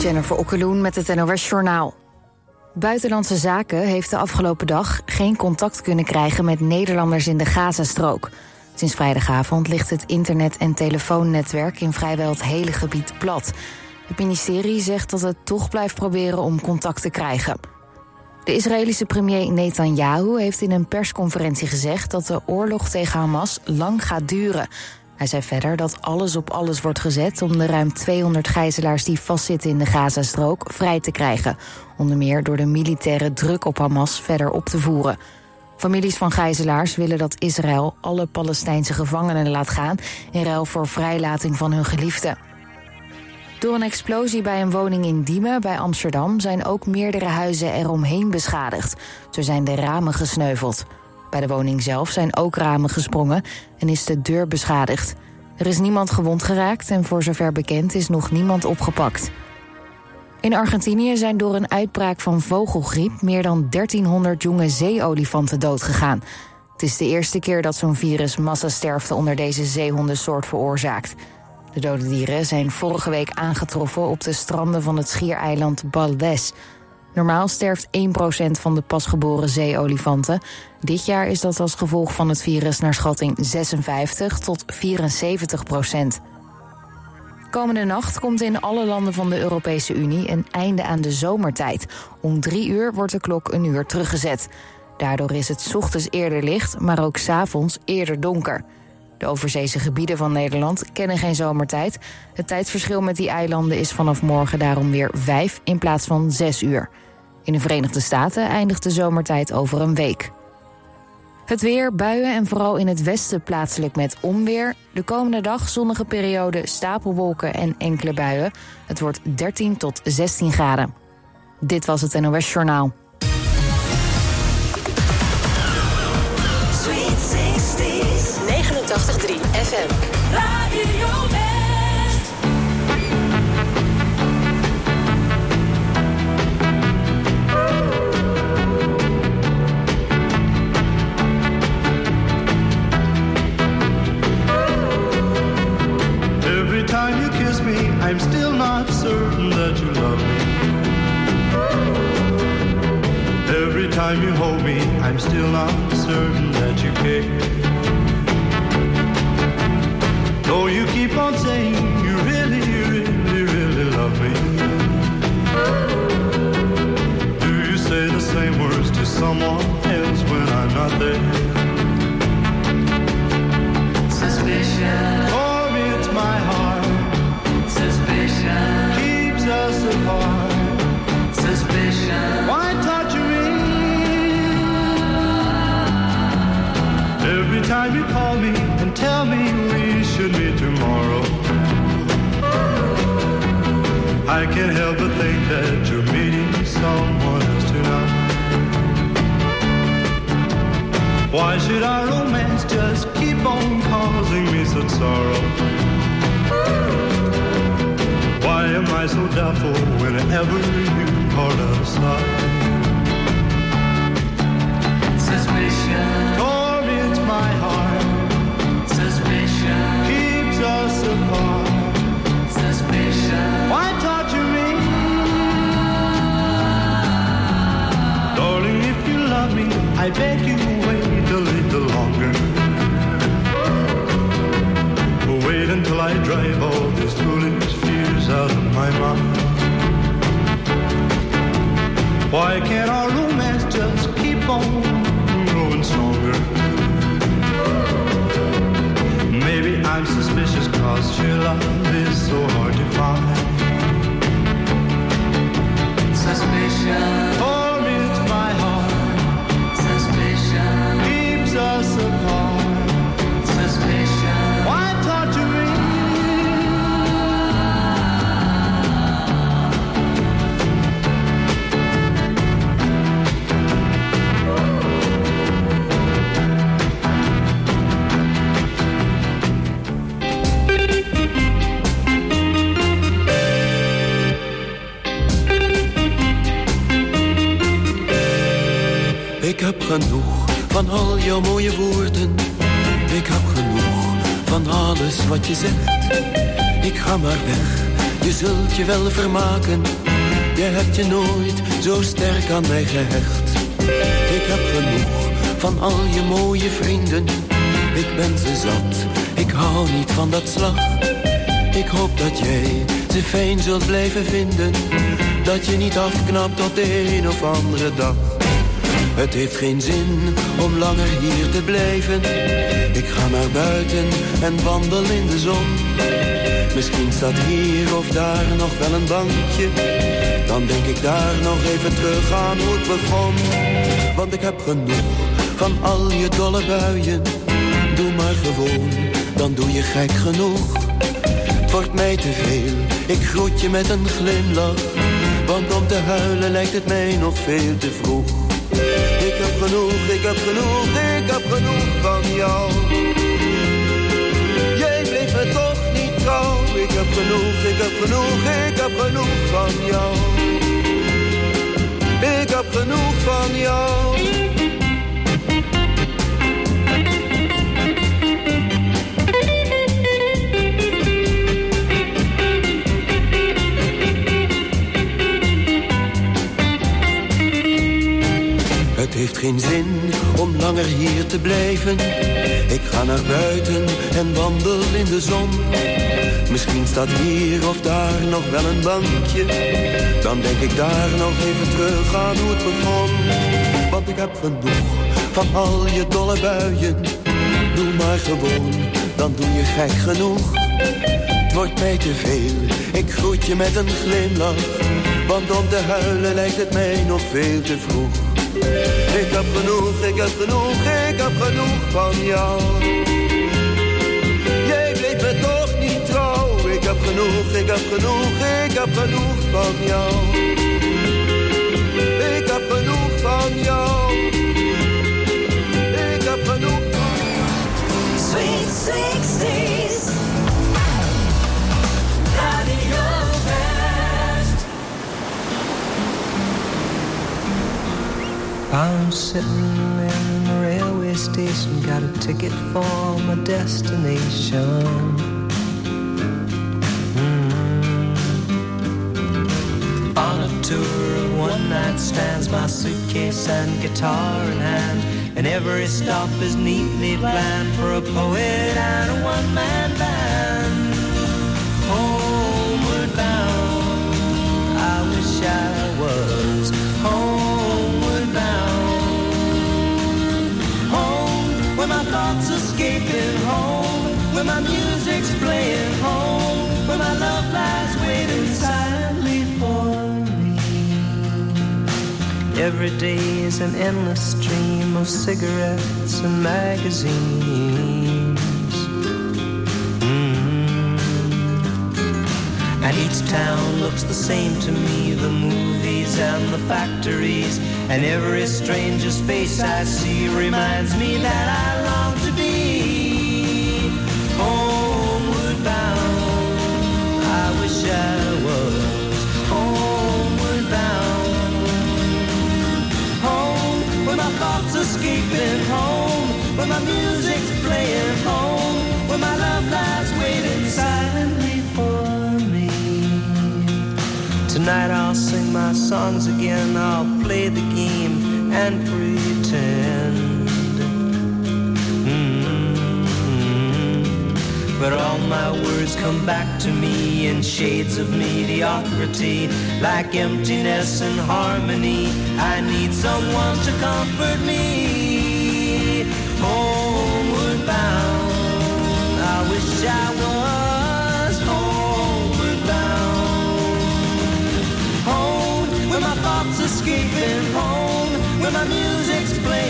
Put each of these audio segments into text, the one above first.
Jennifer Okkeloen met het NOS Journaal. Buitenlandse Zaken heeft de afgelopen dag geen contact kunnen krijgen met Nederlanders in de Gazastrook. Sinds vrijdagavond ligt het internet- en telefoonnetwerk in vrijwel het hele gebied plat. Het ministerie zegt dat het toch blijft proberen om contact te krijgen. De Israëlische premier Netanyahu heeft in een persconferentie gezegd dat de oorlog tegen Hamas lang gaat duren. Hij zei verder dat alles op alles wordt gezet om de ruim 200 gijzelaars die vastzitten in de Gazastrook vrij te krijgen. Onder meer door de militaire druk op Hamas verder op te voeren. Families van gijzelaars willen dat Israël alle Palestijnse gevangenen laat gaan in ruil voor vrijlating van hun geliefden. Door een explosie bij een woning in Diemen bij Amsterdam zijn ook meerdere huizen eromheen beschadigd. Zo zijn de ramen gesneuveld. Bij de woning zelf zijn ook ramen gesprongen en is de deur beschadigd. Er is niemand gewond geraakt en voor zover bekend is nog niemand opgepakt. In Argentinië zijn door een uitbraak van vogelgriep meer dan 1300 jonge zeeolifanten doodgegaan. Het is de eerste keer dat zo'n virus massasterfte onder deze zeehondensoort veroorzaakt. De dode dieren zijn vorige week aangetroffen op de stranden van het schiereiland Baldes. Normaal sterft 1% van de pasgeboren zeeolifanten. Dit jaar is dat als gevolg van het virus naar schatting 56 tot 74 procent. Komende nacht komt in alle landen van de Europese Unie een einde aan de zomertijd. Om drie uur wordt de klok een uur teruggezet. Daardoor is het ochtends eerder licht, maar ook 's avonds eerder donker. De overzeese gebieden van Nederland kennen geen zomertijd. Het tijdverschil met die eilanden is vanaf morgen daarom weer vijf in plaats van zes uur. In de Verenigde Staten eindigt de zomertijd over een week. Het weer, buien en vooral in het westen plaatselijk met onweer. De komende dag zonnige periode, stapelwolken en enkele buien. Het wordt 13 tot 16 graden. Dit was het NOS Journaal. I beg you wait a little longer. Wait until I drive all these foolish fears out of my mind. Why can't our romance just keep on growing stronger? Maybe I'm suspicious cause your love is so hard to find. Suspicion, genoeg van al jouw mooie woorden. Ik heb genoeg van alles wat je zegt. Ik ga maar weg Je zult je wel vermaken, je hebt je nooit zo sterk aan mij gehecht. Ik heb genoeg van al je mooie vrienden, ik ben ze zat, ik hou niet van dat slag. Ik hoop dat jij ze fijn zult blijven vinden, dat je niet afknapt tot de een of andere dag. Het heeft geen zin om langer hier te blijven. Ik ga naar buiten en wandel in de zon. Misschien staat hier of daar nog wel een bankje. Dan denk ik daar nog even terug aan hoe het begon. Want ik heb genoeg van al je dolle buien. Doe maar gewoon, dan doe je gek genoeg. Wordt mij te veel, ik groet je met een glimlach. Want om te huilen lijkt het mij nog veel te vroeg. Ik heb genoeg, ik heb genoeg, ik heb genoeg van jou. Jij bleef me toch niet trouw. Ik heb genoeg, ik heb genoeg, ik heb genoeg van jou. Ik heb genoeg van jou. Heeft geen zin om langer hier te blijven. Ik ga naar buiten en wandel in de zon. Misschien staat hier of daar nog wel een bankje. Dan denk ik daar nog even terug aan hoe het begon. Want ik heb genoeg van al je dolle buien. Doe maar gewoon, dan doe je gek genoeg. Het wordt mij te veel, ik groet je met een glimlach. Want om te huilen lijkt het mij nog veel te vroeg. Ik heb genoeg, ik heb genoeg, ik heb genoeg van jou. Jij bleef me toch niet trouw. Ik heb genoeg, ik heb genoeg, ik heb genoeg van jou. Ik heb genoeg van jou. Ik heb genoeg van jou. Sweet 16 I'm sitting in the railway station, got a ticket for my destination. Mm. On a tour of one night stands, my suitcase and guitar in hand, and every stop is neatly planned for a poet and a one-man band. Homeward bound, I wish I was homeward my thoughts escaping home, where my music's playing home, where my love lies waiting silently for me. Every day is an endless stream of cigarettes and magazines. Mm. And each town looks the same to me the movies and the factories. And every stranger's face I see reminds me that I where my music's playing home, where my love lies waiting silently for me. Tonight I'll sing my songs again, I'll play the game and pretend. Mm. But all my words come back to me in shades of mediocrity, like emptiness and harmony. I need someone to comfort me. Escaping home, my music's playing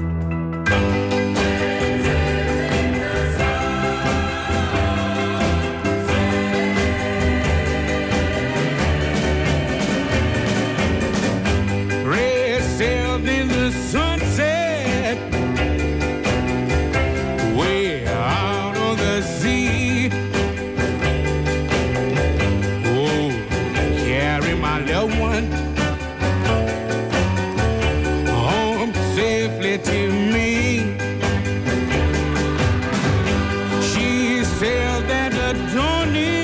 don't need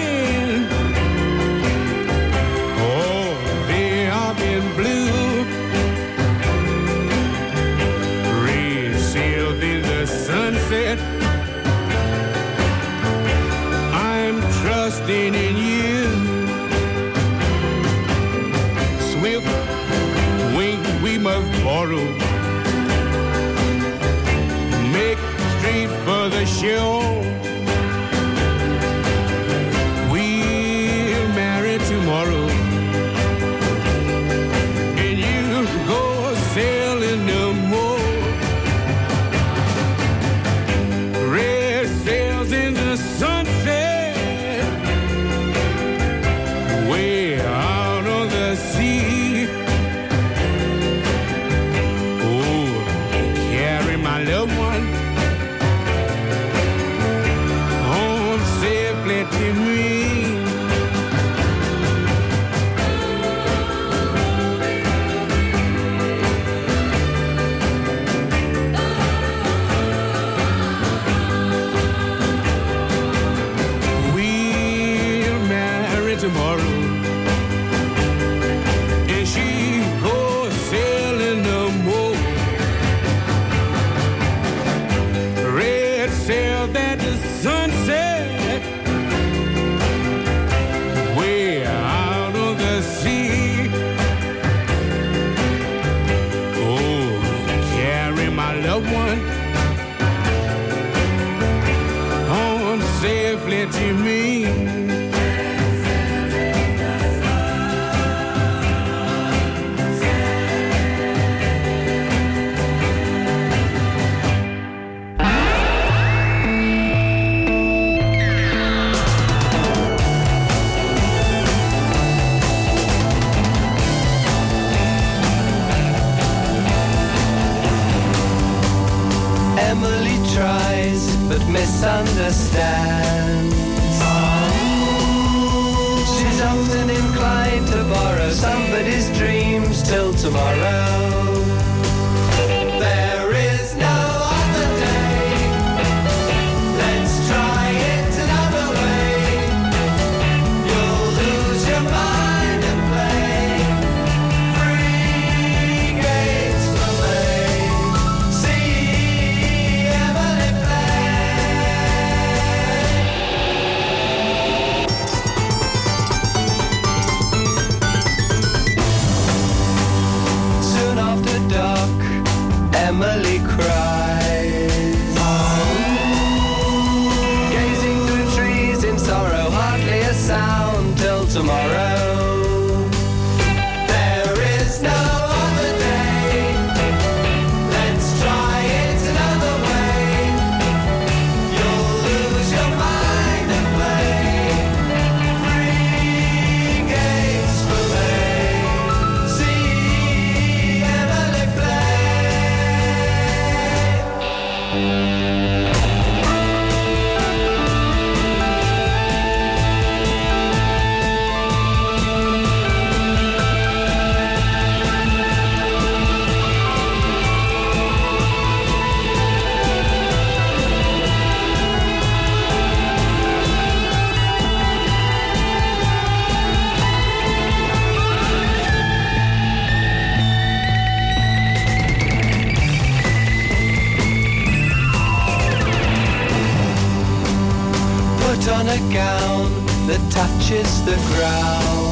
gown that touches the ground.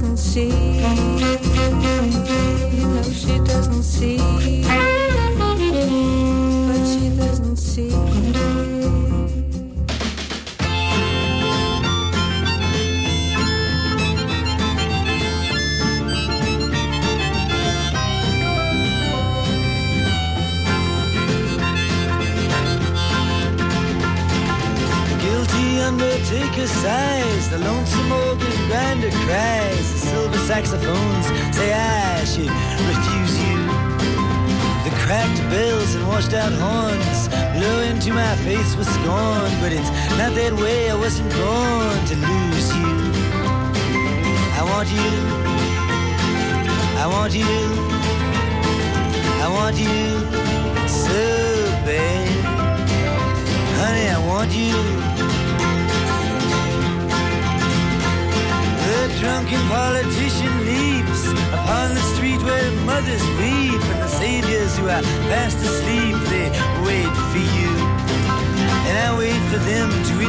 Doesn't see. No, she doesn't see. That way, I wasn't born to lose you. I want you, I want you, I want you so bad. Honey, I want you. The drunken politician leaps upon the street where mothers weep, and the saviors who are fast asleep,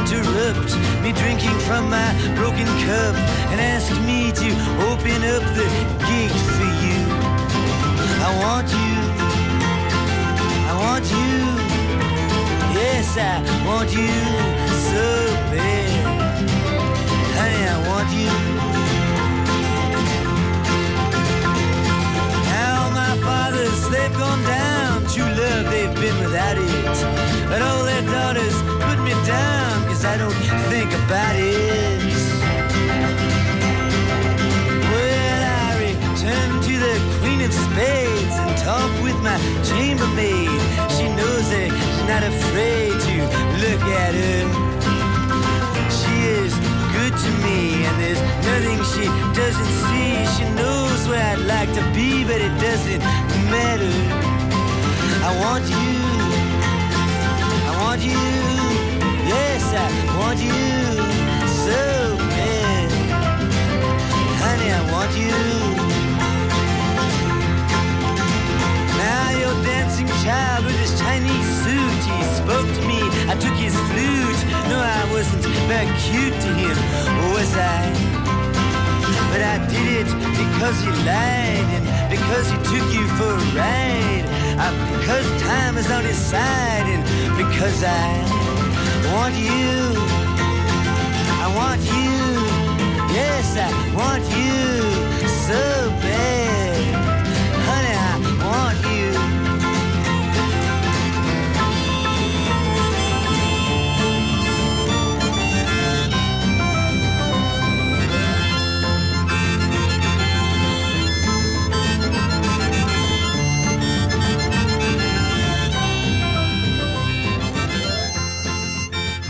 interrupt me drinking from my broken cup and ask me to open up the gate for you. I want you. I want you. Yes, I want you so bad. Honey, I want you. Now my fathers, they've gone down. True love, they've been without it. But all their daughters me down, cause I don't think about it. Well, I return to the Queen of Spades and talk with my chambermaid. She knows that she's not afraid to look at her. She is good to me, and there's nothing she doesn't see. She knows where I'd like to be, but it doesn't matter. I want you. I want you. Yes, I want you so bad. Honey, I want you. Now your dancing child with his Chinese suit, he spoke to me. I took his flute. No, I wasn't very cute to him, was I? But I did it because he lied and because he took you for a ride. Uh, because time is on his side and because I want you. I want you. Yes, I want you so bad.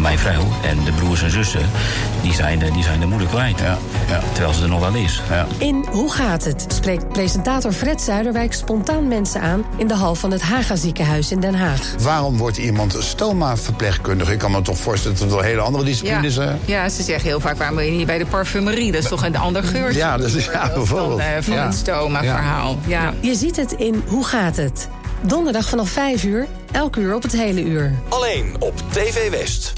Mijn vrouw en de broers en zussen, die zijn, eh, die zijn de moeder kwijt. Terwijl ze er nog wel is. In Hoe gaat het? spreekt presentator Fred Zuiderwijk spontaan mensen aan in de hal van het Haga ziekenhuis in Den Haag. Waarom wordt iemand stoma-verpleegkundige? Ik kan me toch voorstellen dat er wel hele andere disciplines zijn. Ja, ze zeggen heel vaak, waarom ben je niet bij de parfumerie? Dat is toch een ander geurtje? Ja, dat is ja, bijvoorbeeld. Dan, eh, van Ja. het stoma-verhaal. Ja. Je ziet het in Hoe gaat het? Donderdag vanaf 5 uur, elk uur op het hele uur. Alleen op TV West.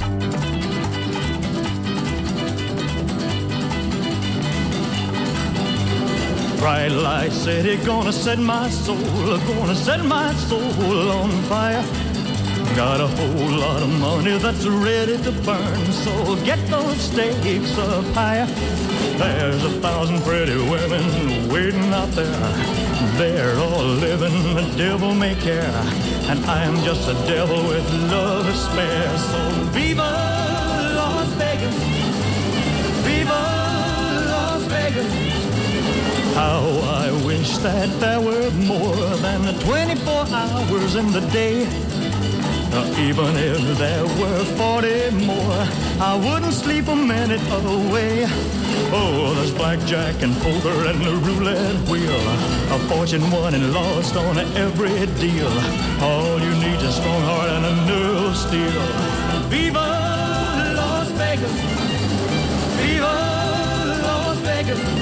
Bright light city, gonna set my soul, gonna set my soul on fire. Got a whole lot of money that's ready to burn, so get those stakes up higher. There's a thousand pretty women waiting out there. They're all living the devil may care, and I am just a devil with love to spare. So viva Las Vegas, viva Las Vegas. How I wish that there were more than the 24 hours in the day. Uh, even if there were 40 more, I wouldn't sleep a minute away. Oh, there's blackjack and poker and the roulette wheel. A fortune won and lost on every deal. All you need is a strong heart and a nerve of steel. Viva Las Vegas! Viva Las Vegas!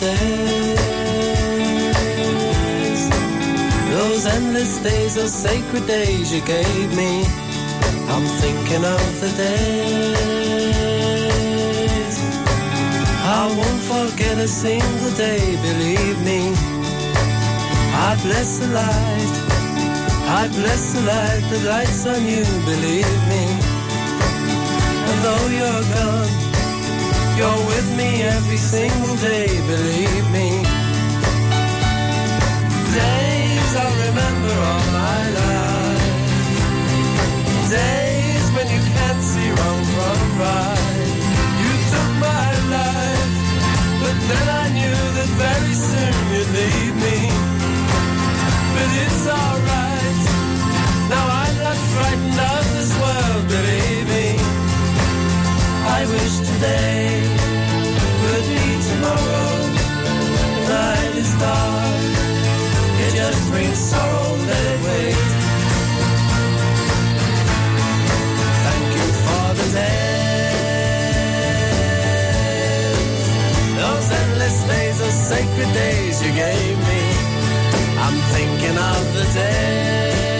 days, those endless days, those sacred days you gave me. I'm thinking of the days. I won't forget a single day, believe me. I bless the light, I bless the light that lights on you, believe me. And though you're gone, you're with me every single day, believe me. Days I'll remember all my life. Days when you can't see wrong from right. You took my life, but then I knew that very soon you'd leave me. But it's alright. Now I'm not frightened of this world, believe me wish today could be tomorrow. Night is dark, it just brings sorrow, let it wait. Thank you for the days, those endless days, those sacred days you gave me. I'm thinking of the day.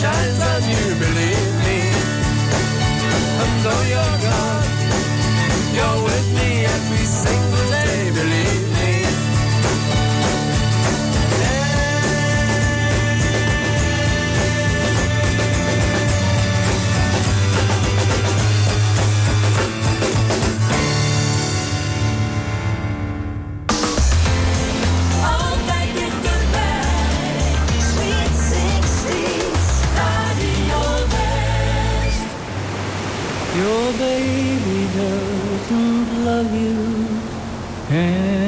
Schall. Anymore.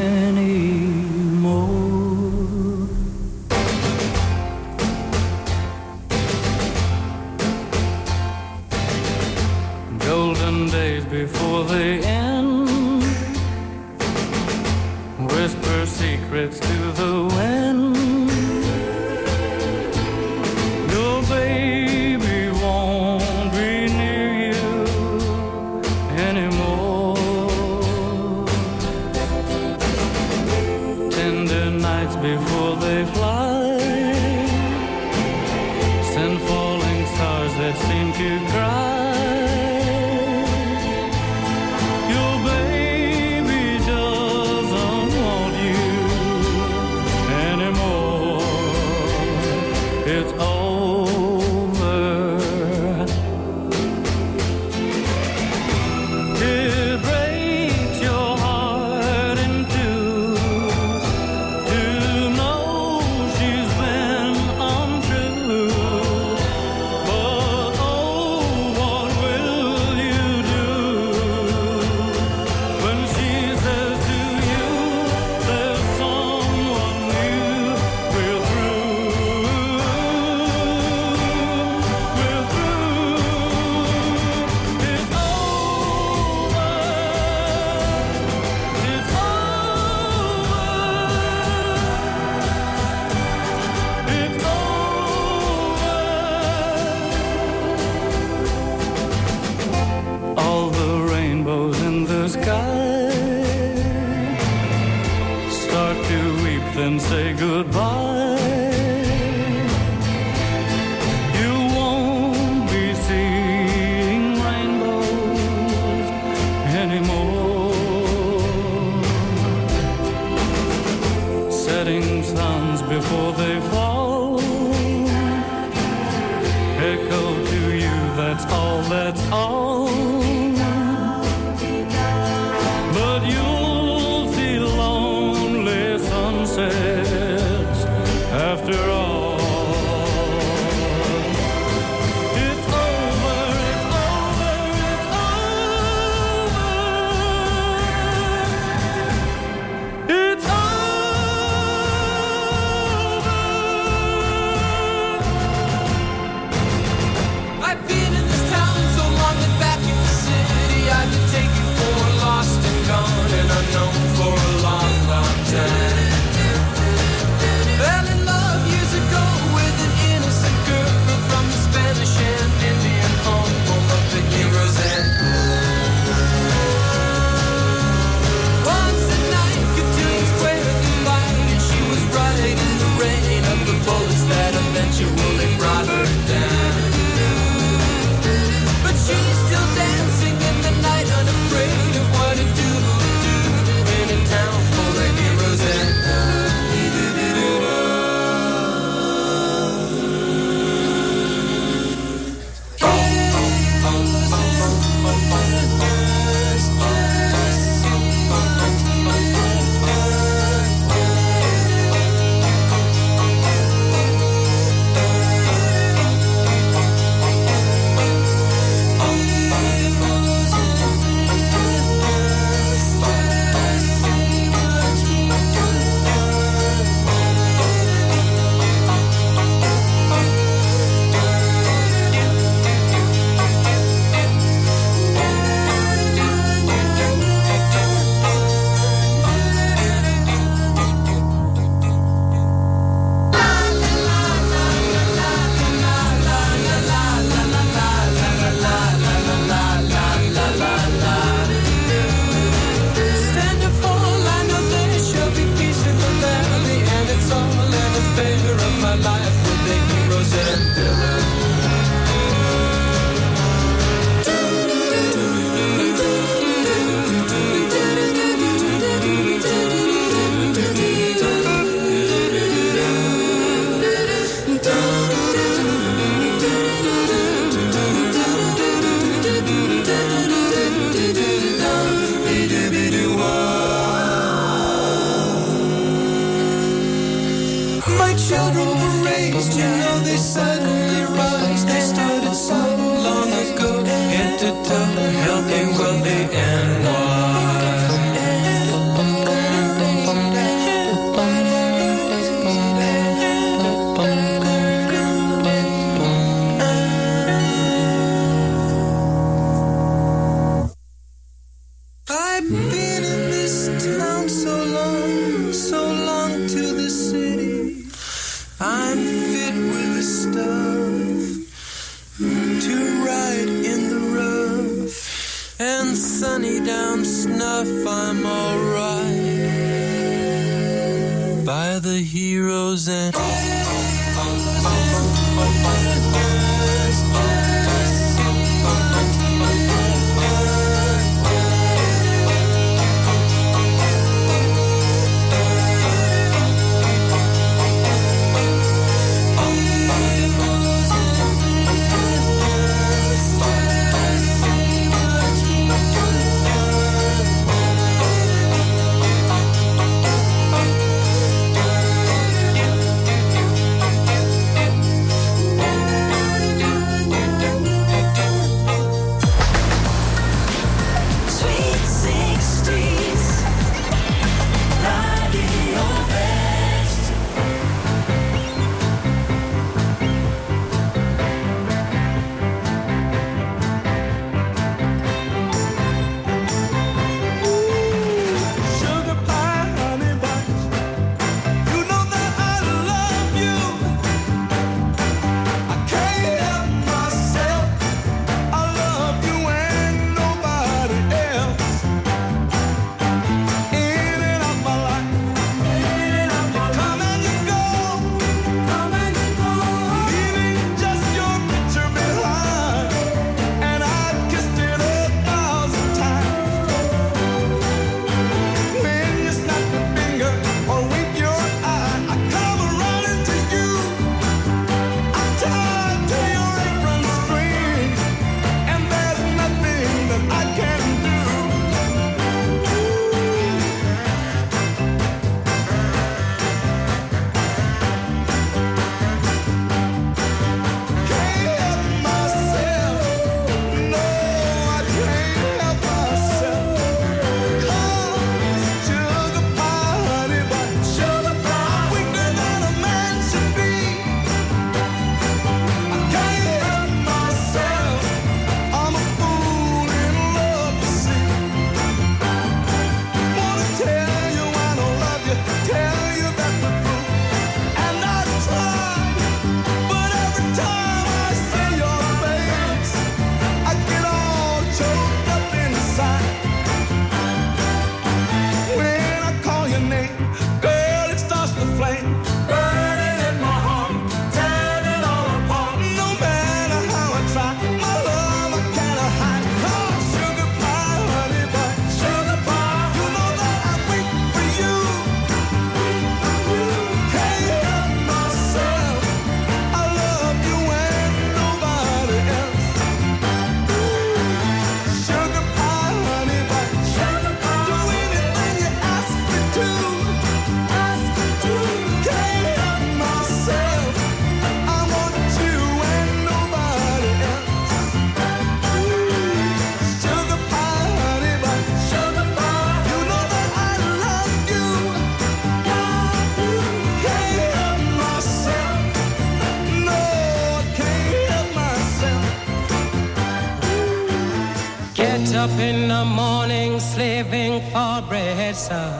Sir,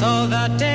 so that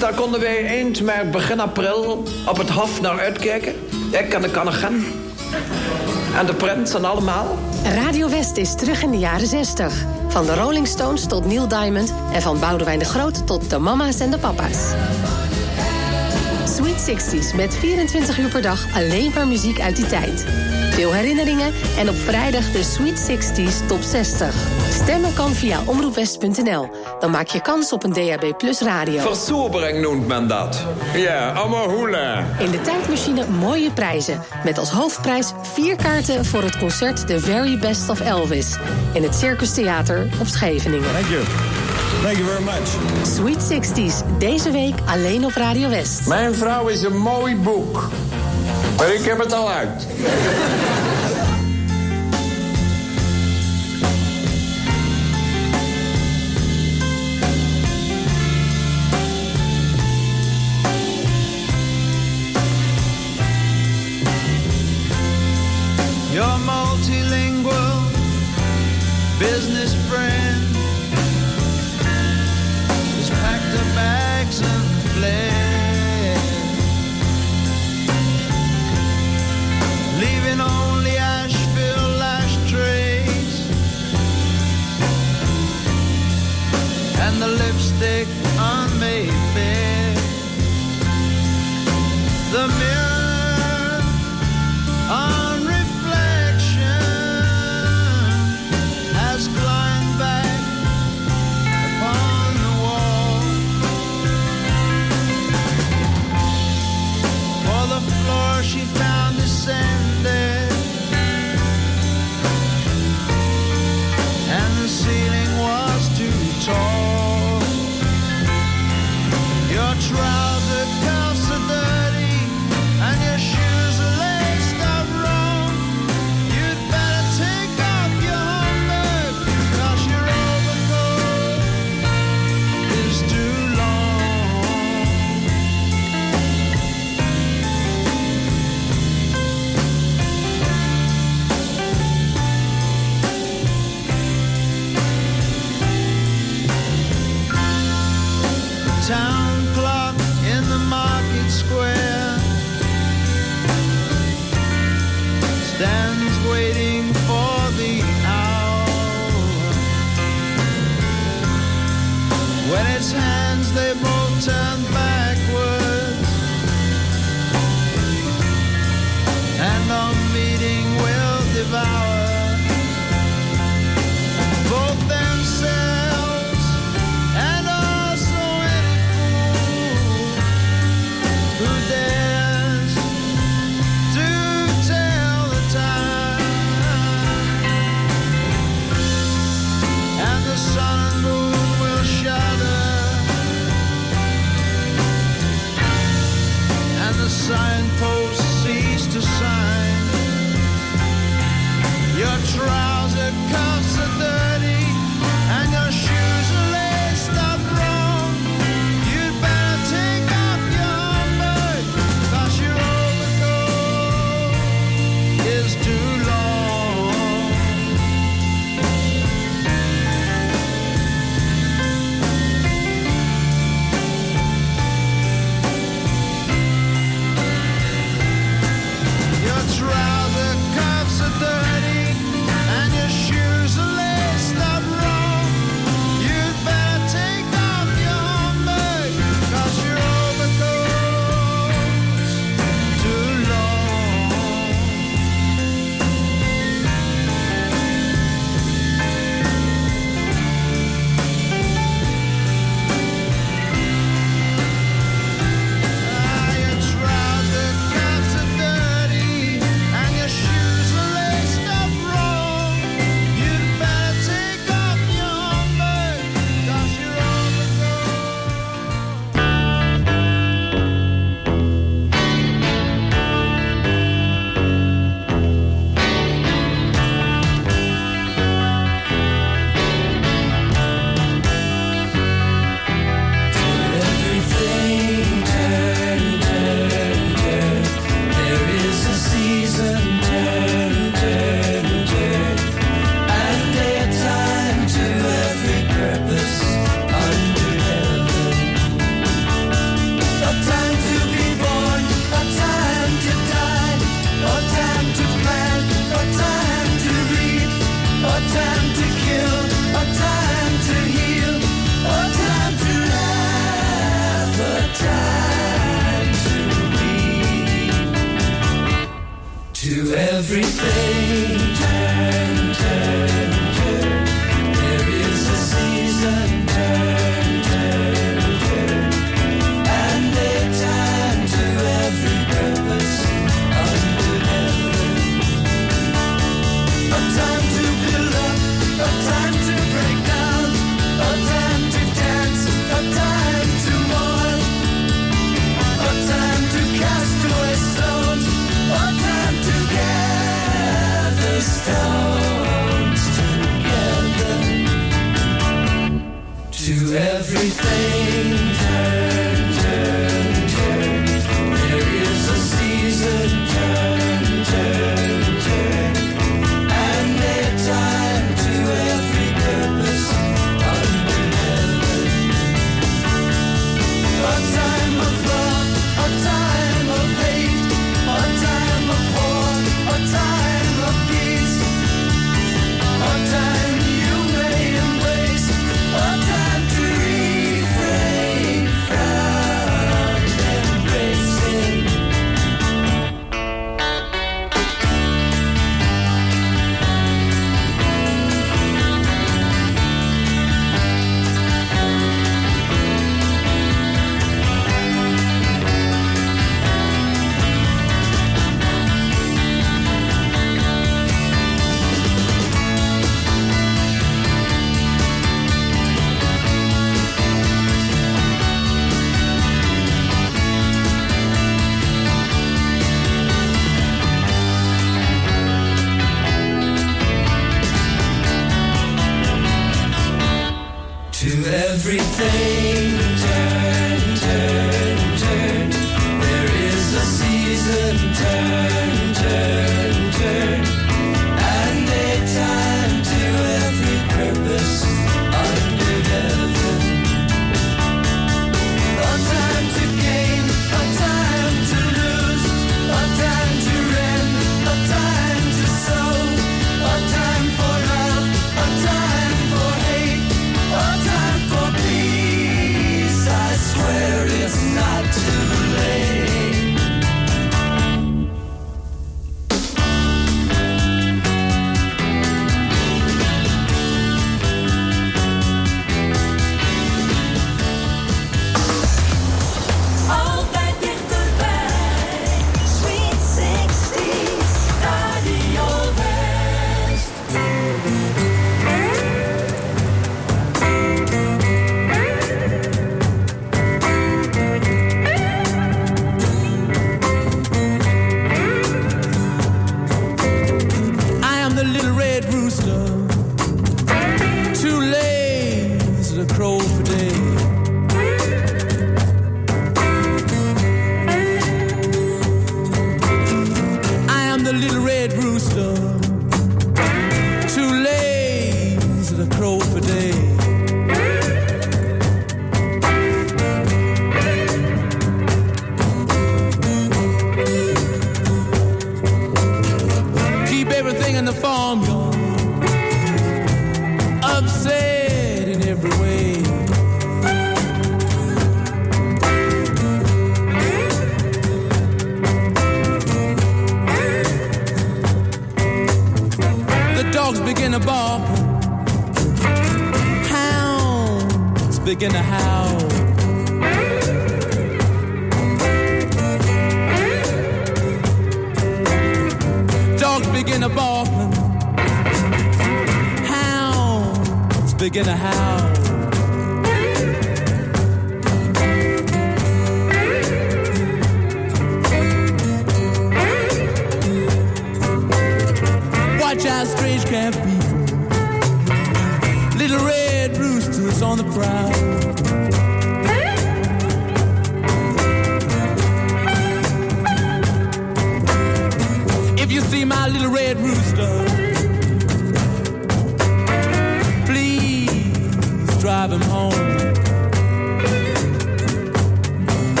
Daar konden wij eind mei, begin april op het Hof naar uitkijken. Ik en de Kannegem. En de prins en allemaal. Radio West is terug in de jaren 60. Van de Rolling Stones tot Neil Diamond... en van Boudewijn de Groot tot de mama's en de papa's. Sweet 60s met 24 uur per dag alleen maar muziek uit die tijd. Veel herinneringen en op vrijdag de Sweet 60s top 60. Stemmen kan via omroepwest.nl. Dan maak je kans op een DHB Plus radio. Versobering noemt men dat. Ja, allemaal hoela. In de tijdmachine mooie prijzen. Met als hoofdprijs vier kaarten voor het concert The Very Best of Elvis. In het Circus Theater op Scheveningen. Thank you. Thank you very much. Sweet 60s, deze week alleen op Radio West. Mijn vrouw is een mooi boek. Maar ik heb het al uit.